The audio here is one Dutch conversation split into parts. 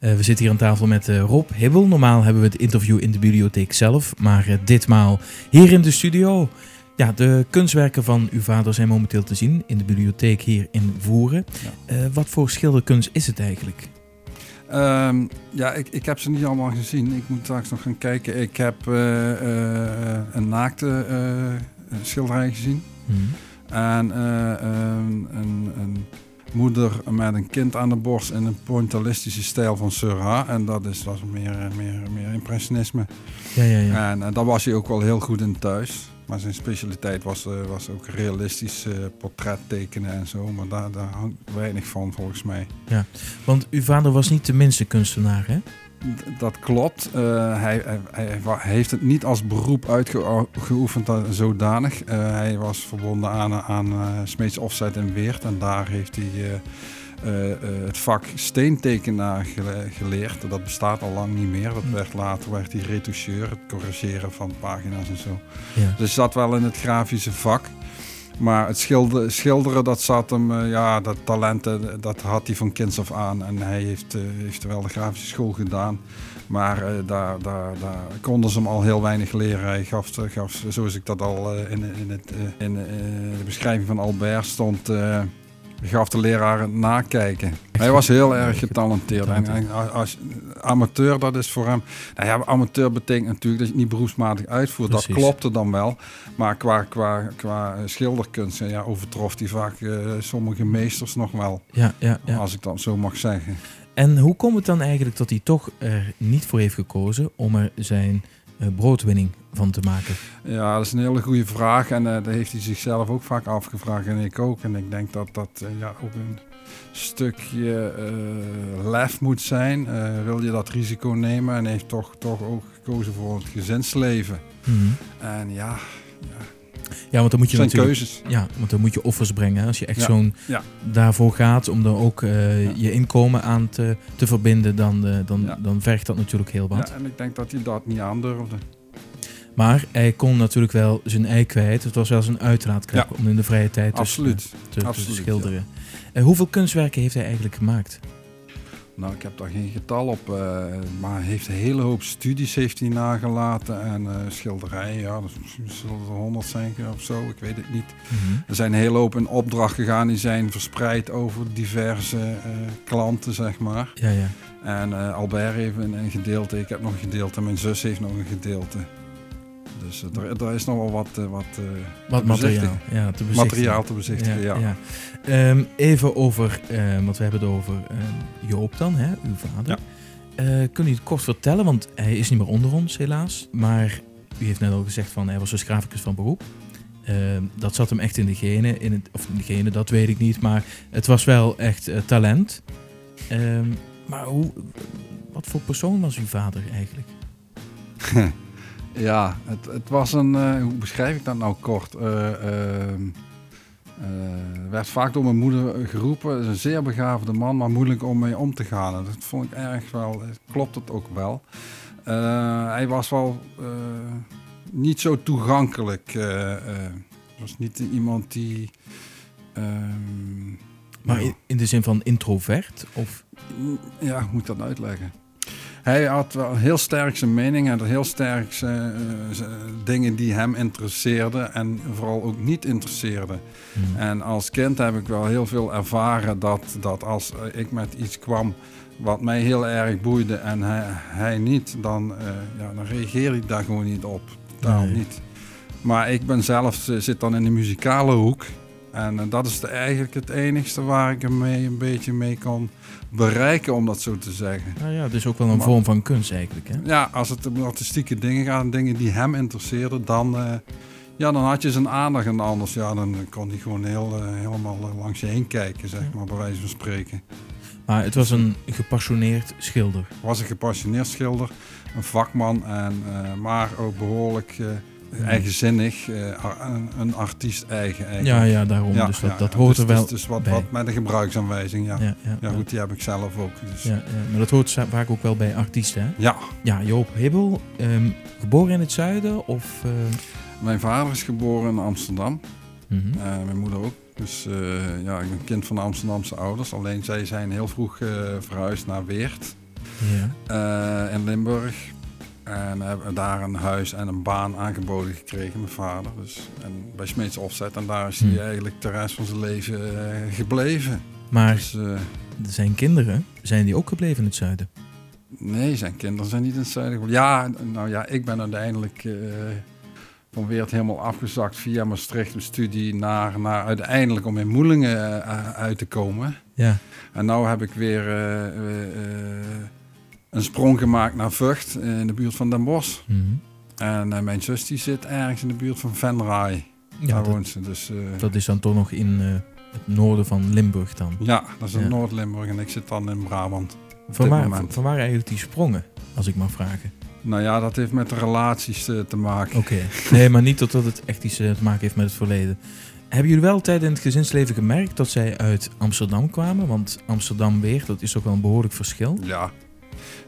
Uh, we zitten hier aan tafel met uh, Rob Hibbel. Normaal hebben we het interview in de bibliotheek zelf, maar uh, ditmaal hier in de studio. Ja, de kunstwerken van uw vader zijn momenteel te zien in de bibliotheek hier in Voeren. Ja. wat voor schilderkunst is het eigenlijk? Um, ja, ik, ik heb ze niet allemaal gezien. Ik moet straks nog gaan kijken. Ik heb een naakte schilderij gezien. Mm -hmm. En een, een, een moeder met een kind aan de borst in een pointillistische stijl van Seurat. En dat is, was meer, meer, meer impressionisme. Ja, ja, ja. En, en daar was hij ook wel heel goed in thuis. Maar zijn specialiteit was, uh, was ook realistisch uh, portret tekenen en zo. Maar daar, daar hangt weinig van volgens mij. Ja, want uw vader was niet de minste kunstenaar, hè? Dat klopt. Uh, hij, hij, hij, heeft het niet als beroep uitgeoefend zodanig. Uh, hij was verbonden aan, aan uh, Smeets Offset in Weert. En daar heeft hij het vak steentekenaar geleerd. Dat bestaat al lang niet meer. Dat werd later werd hij retoucheur, het corrigeren van pagina's en zo. Ja. Dus zat wel in het grafische vak. Maar het schilderen, schilderen dat zat hem, uh, ja, dat talenten, dat had hij van kinds af aan. En hij heeft, uh, heeft wel de grafische school gedaan. Maar daar, daar, daar konden ze hem al heel weinig leren. Hij gaf, gaf zoals ik dat al in, in, het, in de beschrijving van Albert stond gaf de leraar het nakijken. Hij was heel erg getalenteerd. En, als amateur, dat is voor hem. Nou ja, amateur betekent natuurlijk dat je het niet beroepsmatig uitvoert. Dat klopte dan wel. Maar qua, qua, qua schilderkunst ja, overtrof hij vaak uh, sommige meesters nog wel. Ja, ja, ja. Als ik dat zo mag zeggen. En hoe komt het dan eigenlijk dat hij toch er niet voor heeft gekozen om er zijn broodwinning van te maken? Ja, dat is een hele goede vraag. En uh, dat heeft hij zichzelf ook vaak afgevraagd. En ik ook. En ik denk dat dat uh, ja, ook een stukje lef moet zijn. wil je dat risico nemen? En heeft toch, toch ook gekozen voor het gezinsleven. Mm -hmm. En ja, ja ja, want dan moet je zijn keuzes. Ja, want dan moet je offers brengen. Als je echt zo'n daarvoor gaat om dan ook uh, je inkomen aan te, te verbinden, dan, uh, dan, dan vergt dat natuurlijk heel wat. Ja, en ik denk dat hij dat niet aandurfde. Maar hij kon natuurlijk wel zijn ei kwijt. Het was wel zijn uitlaatklep om in de vrije tijd dus, Absoluut. te, te, Absoluut, schilderen. Uh, hoeveel kunstwerken heeft hij eigenlijk gemaakt? Nou, ik heb daar geen getal op, uh, maar hij heeft een hele hoop studies heeft hij nagelaten en uh, schilderijen, ja, dat zullen er honderd zijn of zo, ik weet het niet. Mm -hmm. Er zijn een hele hoop in opdracht gegaan, die zijn verspreid over diverse uh, klanten, zeg maar. Ja, ja. En Albert heeft een, een, gedeelte, ik heb nog een gedeelte, mijn zus heeft nog een gedeelte. Dus er, er, is nog wel wat, wat, wat materiaal, ja, te materiaal te bezichtigen. Ja, ja. ja. Um, even over, uh, want we hebben het over uh, Joop dan, hè, uw vader. Uh, kun u het kort vertellen, want hij is niet meer onder ons helaas. Maar u heeft net al gezegd van hij was dus graficus van beroep. Ehm, dat zat hem echt in de genen, in het, of in de genen, dat weet ik niet. Maar het was wel echt talent. Ehm, maar hoe, wat voor persoon was uw vader eigenlijk? Ja, het, het was een, uh, hoe beschrijf ik dat nou kort? Uh, werd vaak door mijn moeder geroepen, is een zeer begaafde man, maar moeilijk om mee om te gaan. En dat vond ik erg wel, klopt het ook wel. hij was wel niet zo toegankelijk. was niet iemand die... Ehm, maar in, in de zin van introvert? Of? Ja, hoe moet ik dat uitleggen? Hij had wel heel sterk zijn mening en heel sterk zijn, uh, dingen die hem interesseerden en vooral ook niet interesseerden. Hmm. En als kind heb ik wel heel veel ervaren dat, dat als ik met iets kwam wat mij heel erg boeide en hij, hij niet, dan, uh, ja, dan reageer ik daar gewoon niet op. Daarom nee. niet. Maar ik ben zelf, zit dan in de muzikale hoek. En uh, dat is eigenlijk het enigste waar ik hem mee een beetje mee kan bereiken, om dat zo te zeggen. Nou ja, dus ook wel een maar, vorm van kunst eigenlijk. Hè? Ja, als het om artistieke dingen gaat, dingen die hem interesseerden, dan, uh, ja, dan had je zijn aandacht. En anders, ja, dan kon hij gewoon heel, uh, helemaal langs je heen kijken, zeg maar, bij wijze van spreken. Maar het was een gepassioneerd schilder. Het was een gepassioneerd schilder, een vakman, en, maar ook behoorlijk eigenzinnig, uh, een, een, artiest eigen. Eigenlijk. Ja, ja, daarom. Ja, dus dat, ja, dat hoort dus, er wel dus, dus wat, bij. wat met een gebruiksaanwijzing, ja. Ja, goed, die heb ik zelf ook. Dus. Ja, maar dat hoort vaak ook wel bij artiesten, hè? Ja. Ja, Joop Hibbel, um, geboren in het zuiden of... Uh... Mijn vader is geboren in Amsterdam. Mm -hmm. uh, mijn moeder ook. Dus ja, ik ben kind van de Amsterdamse ouders. Alleen zij zijn heel vroeg verhuisd naar Weert. ja. in Limburg. En hebben daar een huis en een baan aangeboden gekregen, mijn vader. Dus, en bij Smeets Offset. En daar is hij hm. eigenlijk de rest van zijn leven gebleven. Maar dus, zijn kinderen, zijn die ook gebleven in het zuiden? Nee, zijn kinderen zijn niet in het zuiden. Ja, nou ja, ik ben uiteindelijk uh, van Weert helemaal afgezakt via Maastricht een studie naar, naar uiteindelijk om in Moelingen uit te komen. Ja. En nu heb ik weer een sprong gemaakt naar Vught in de buurt van Den Bosch. Mm En mijn zus die zit ergens in de buurt van Venray. Ja, Daar woont ze. Dus, dat is dan toch nog in het noorden van Limburg dan? Ja, dat is in Noord-Limburg en ik zit dan in Brabant. Van waar, van waar eigenlijk die sprongen, als ik mag vragen? Nou ja, dat heeft met de relaties te maken. Oké, nee, maar niet totdat het echt iets te maken heeft met het verleden. Hebben jullie wel tijd in het gezinsleven gemerkt dat zij uit Amsterdam kwamen? Want Amsterdam weer, dat is ook wel een behoorlijk verschil. Ja,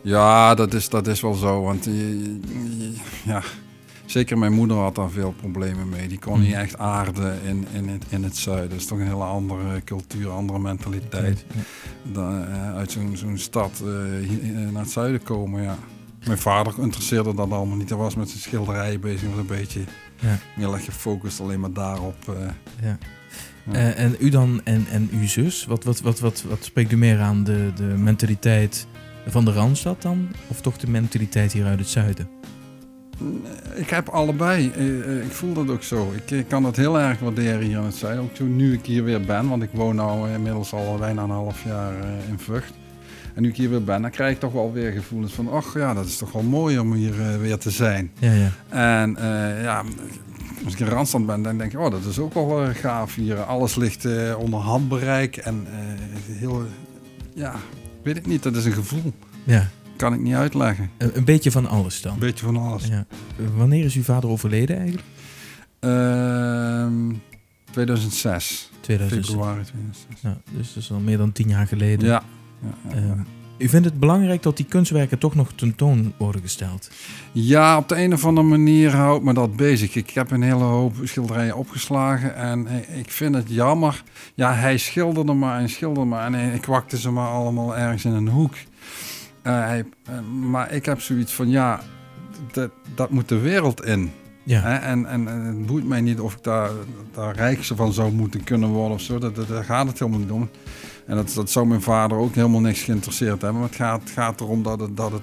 ja dat, is, dat is wel zo. Want ja, Zeker mijn moeder had daar veel problemen mee. Die kon niet hmm. echt aarden in, in, het, in het zuiden. Dat is toch een hele andere cultuur, andere mentaliteit. Dan, uh, uit zo'n zo'n stad uh, naar het zuiden komen, ja. Mijn vader interesseerde dat allemaal niet. Hij was met zijn schilderijen bezig, was een beetje ja. heel erg gefocust alleen maar daarop. Uh, ja. ja. en u dan en, en uw zus, wat, wat, wat, wat, wat spreekt u meer aan? De, de mentaliteit van de Randstad dan? Of toch de mentaliteit hier uit het zuiden? Ik heb allebei. Eh, eh, ik voel dat ook zo. Ik kan dat heel erg waarderen hier in het zuiden. Ook nu ik hier weer ben, want ik woon nu inmiddels al bijna een half jaar eh, in Vught. En nu ik hier weer ben, dan krijg ik toch wel weer gevoelens van... ach ja, dat is toch wel mooi om hier weer te zijn. Ja, ja. En ja, als ik in Randstand ben, dan denk ik... oh, dat is ook wel gaaf hier. Alles ligt onder handbereik en heel... ja, weet ik niet, dat is een gevoel. Ja kan ik niet uitleggen. Een, een, beetje van alles dan? Een beetje van alles. Ja. Wanneer is uw vader overleden eigenlijk? 2006. Ehm, 2006. Februari 2006. Ja, dus dat is al meer dan tien jaar geleden. Ja. ja, ehm, u vindt het belangrijk dat die kunstwerken toch nog tentoon worden gesteld? Ja, op de een of andere manier houdt me dat bezig. Ik heb een hele hoop schilderijen opgeslagen en ik vind het jammer. Ja, hij schilderde maar en schilderde maar en ik wakte ze maar allemaal ergens in een hoek. Uh, maar ik heb zoiets van, ja, dat, dat moet de wereld in. Ja. En, en, en, het boeit mij niet of ik daar, daar rijkste van zou moeten kunnen worden of zo. Dat, dat, daar gaat het helemaal niet om. En dat, dat zou mijn vader ook helemaal niks geïnteresseerd hebben. Maar het gaat, het gaat erom dat, het, dat het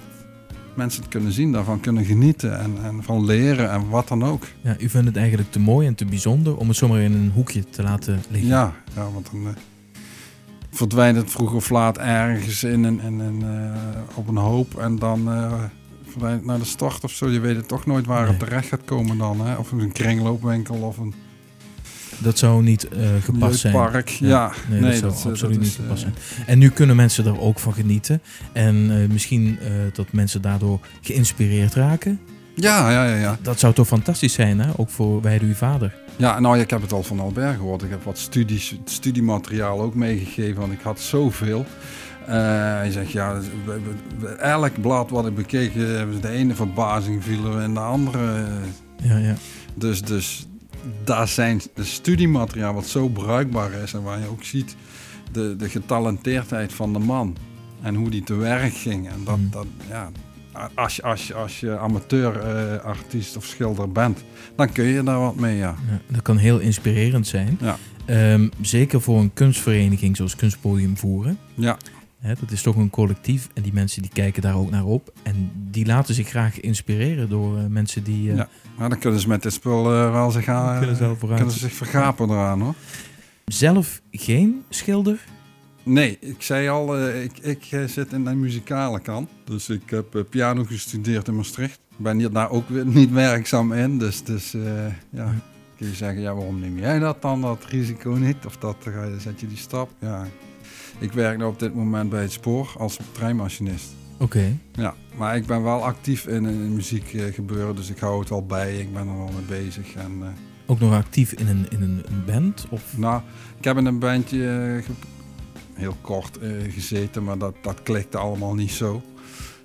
mensen het kunnen zien, daarvan kunnen genieten en, en van leren en wat dan ook. Ja, u vindt het eigenlijk te mooi en te bijzonder om het zomaar in een hoekje te laten liggen. Ja, ja want dan verdwijnt het vroeg of laat ergens in een, in een, uh, op een hoop en dan uh, verdwijnt het naar de start of zo. Je weet het toch nooit waar nee. het terecht gaat komen dan. Hè? Of een kringloopwinkel of een... Dat zou niet uh, gepast zijn. park, ja. Nee, nee, dat zou absoluut niet gepast zijn. En nu kunnen mensen er ook van genieten. En misschien dat mensen daardoor geïnspireerd raken. Ja, ja, ja, ja. Dat zou toch fantastisch zijn, hè? Ook voor wijde uw vader. Ja, nou, ik heb het al van Albert gehoord. Ik heb wat studies, studiemateriaal ook meegegeven, want ik had zoveel. Uh, hij zegt, ja, elk blad wat ik bekeek, eh, de ene verbazing viel in de andere. Ja, ja. Dus, dus daar zijn de studiemateriaal wat zo bruikbaar is en waar je ook ziet de, de getalenteerdheid van de man en hoe die te werk ging. En dat, mm. dat ja, als je, als als je amateur uh, artiest of schilder bent, dan kun je daar wat mee, ja. ja dat kan heel inspirerend zijn. Ja. Um, zeker voor een kunstvereniging zoals Kunstpodium Voeren. Ja. Hè, dat is toch een collectief en die mensen die kijken daar ook naar op. En die laten zich graag inspireren door uh, mensen die... Uh, ja, maar dan kunnen ze met dit spul wel zich, gaan, kunnen, ze kunnen ze zich vergapen eraan hoor. Zelf geen schilder? Nee, ik zei al, ik, ik zit in de muzikale kant. Dus ik heb piano gestudeerd in Maastricht. Ik ben hier daar ook niet werkzaam in. Dus, dus ja, kun je zeggen, ja, waarom neem jij dat dan, dat risico niet? Of dat, zet je die stap? Ja, ik werk nu op dit moment bij het spoor als treinmachinist. Oké. Ja, maar ik ben wel actief in een muziek gebeuren, dus ik hou het wel bij. Ik ben er wel mee bezig. En, ook nog actief in een, in een, band? Of? Nou, ik heb in een bandje heel kort uh, gezeten, maar dat, dat klikte allemaal niet zo.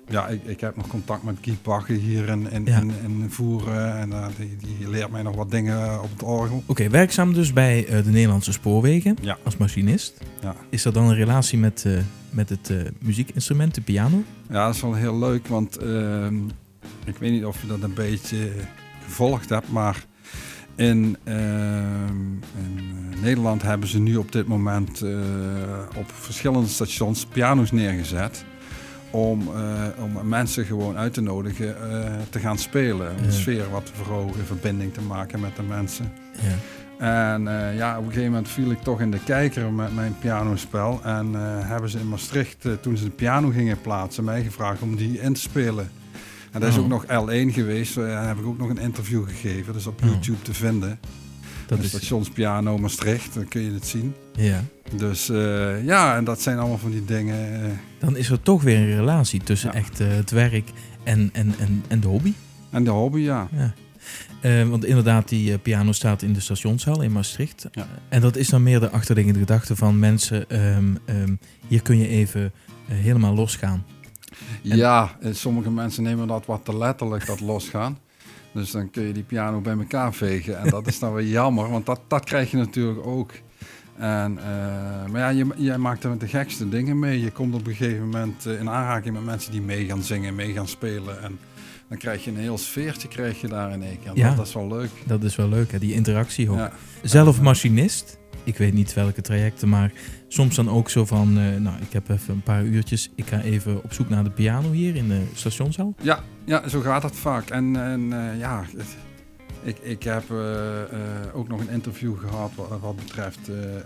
Ja, ik, ik heb nog contact met Guy Pache hier in, in, Ja. in, in Voeren. En eh, die, die leert mij nog wat dingen op het orgel. Oké, werkzaam dus bij eh, de Nederlandse Spoorwegen Ja. als machinist. Ja. Is er dan een relatie met, eh, met het muziekinstrument, de piano? Ja, dat is wel heel leuk, want ehm, ik weet niet of je dat een beetje gevolgd hebt, maar in, ehm, eh, Nederland hebben ze nu op dit moment op verschillende stations piano's neergezet. Om, eh, om mensen gewoon uit te nodigen eh, te gaan spelen. Om Ja. de sfeer wat te verhogen, verbinding te maken met de mensen. Ja. En eh, ja, op een gegeven moment viel ik toch in de kijker met mijn pianospel. En hebben ze in Maastricht, toen ze de piano gingen plaatsen, mij gevraagd om die in te spelen. En dat is Oh. ook nog L1 geweest. Daar heb ik ook nog een interview gegeven. Dat is op Oh. YouTube te vinden. Dat de is, stationspiano Maastricht, dan kun je het zien. ja. Dus eh, ja, en dat zijn allemaal van die dingen. eh, Dan is er toch weer een relatie tussen Ja. echt eh, het werk en, en, en, en de hobby. en de hobby, ja. Ja. Want inderdaad, die piano staat in de stationshal in Maastricht. Ja. En dat is dan meer de achterliggende gedachte van mensen. ehm, ehm, hier kun je even helemaal losgaan. En- Ja, sommige mensen nemen dat wat te letterlijk, dat losgaan. Dus dan kun je die piano bij elkaar vegen. En dat is dan weer jammer, want dat, dat krijg je natuurlijk ook. En, eh, maar ja, je, je maakt er met de gekste dingen mee. Je komt op een gegeven moment eh, in aanraking met mensen die mee gaan zingen, mee gaan spelen. En dan krijg je een heel sfeertje krijg je daar in één keer. Ja. Dat, dat is wel leuk. Dat is wel leuk, hè? die interactie ook. Ja. Zelf machinist. Ik weet niet welke trajecten, maar soms dan ook zo van... eh, nou, ik heb even een paar uurtjes. Ik ga even op zoek naar de piano hier in de stationshal. Ja, ja, zo gaat het vaak. En, en ja, het- ik, ik heb eh, eh, ook nog een interview gehad wat, wat betreft eh, eh,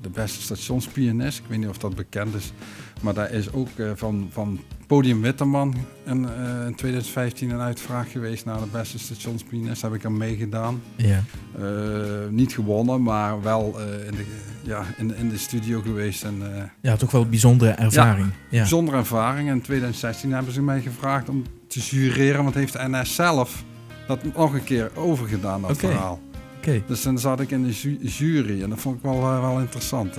de beste stationspianist. Ik weet niet of dat bekend is, maar daar is ook van, van Podium Witteman in, in 2015 een uitvraag geweest naar de beste stationspianist. Heb ik aan meegedaan. Ja. Niet gewonnen, maar wel in, de, ja, in, in de studio geweest en... ja, toch wel een bijzondere ervaring. Ja. Bijzondere ervaring. In 2016 hebben ze mij gevraagd om te jureren, want heeft de NS zelf dat nog een keer overgedaan, dat verhaal. Oké. Dus dan zat ik in de ju- jury en dat vond ik wel, eh, wel interessant.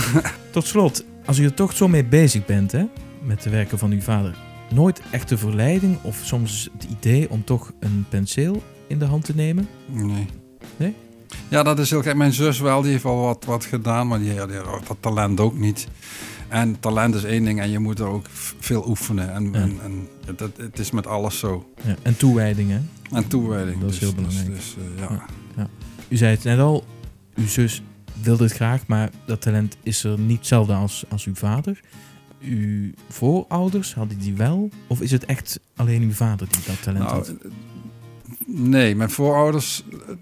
Tot slot, als u er toch zo mee bezig bent, hè, met de werken van uw vader, nooit echt de verleiding of soms het idee om toch een penseel in de hand te nemen? Nee. Nee? Ja, dat is heel gek. Mijn zus wel, die heeft wel wat, wat gedaan, maar die, die had dat talent ook niet. En talent is één ding en je moet er ook veel oefenen. En, Ja. en, en het, het- het is met alles zo. Ja, en toewijding, hè? En toewijding. Dat is Dus- heel belangrijk. Dus, dus, eh, ja. U zei het net al, uw zus wilde het graag, maar dat talent is er niet hetzelfde als, als uw vader. Uw voorouders, hadden die wel? Of is het echt alleen uw vader die dat talent Nou, had? eh, nee, mijn voorouders eh,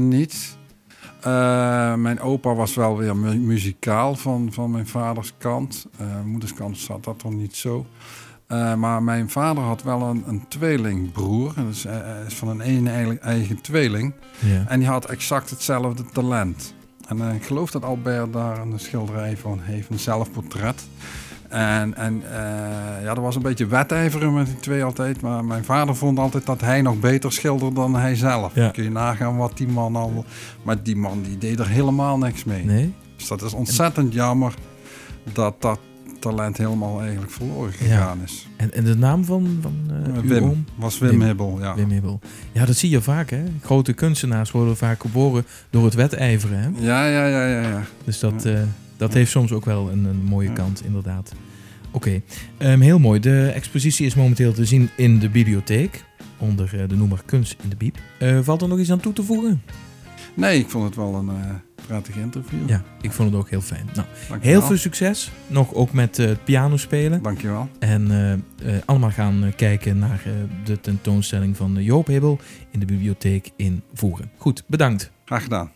niet. Mijn opa was wel weer mu- muzikaal van, van mijn vaders kant. Moeders kant zat dat nog niet zo. Eh, maar mijn vader had wel een, een tweelingbroer. Dus is van een eigen, eigen tweeling. Ja. En die had exact hetzelfde talent. En ik geloof dat Albert daar een schilderij van heeft, een zelfportret. En, en ja, er was een beetje wedijveren met die twee altijd. Maar mijn vader vond altijd dat hij nog beter schilderde dan hij zelf. Ja. Kun je nagaan wat die man al... Maar die man die deed er helemaal niks mee. Nee? Dus dat is ontzettend jammer dat dat talent helemaal eigenlijk verloren gegaan is. En, en de naam van, van eh, uw Wim, oom? was Wim, Wim. Hibbel, ja. Wim Hibbel. Ja, dat zie je vaak, hè? Grote kunstenaars worden vaak geboren door het wedijveren, hè? Ja, ja, ja, ja, ja. Dus dat, Ja. eh, dat heeft soms ook wel een, een mooie kant, inderdaad. Oké, Ehm, heel mooi. De expositie is momenteel te zien in de bibliotheek. Onder eh, de noemer Kunst in de Biep. Eh, valt er nog iets aan toe te voegen? Nee, ik vond het wel een eh prettig interview. Ja, ik vond het ook heel fijn. Nou, Dankjewel. heel veel succes. Nog ook met eh, het pianospelen. Dankjewel. En eh, eh, allemaal gaan kijken naar de tentoonstelling van Joop Hibbel in de bibliotheek in Voeren. Goed, bedankt. Graag gedaan.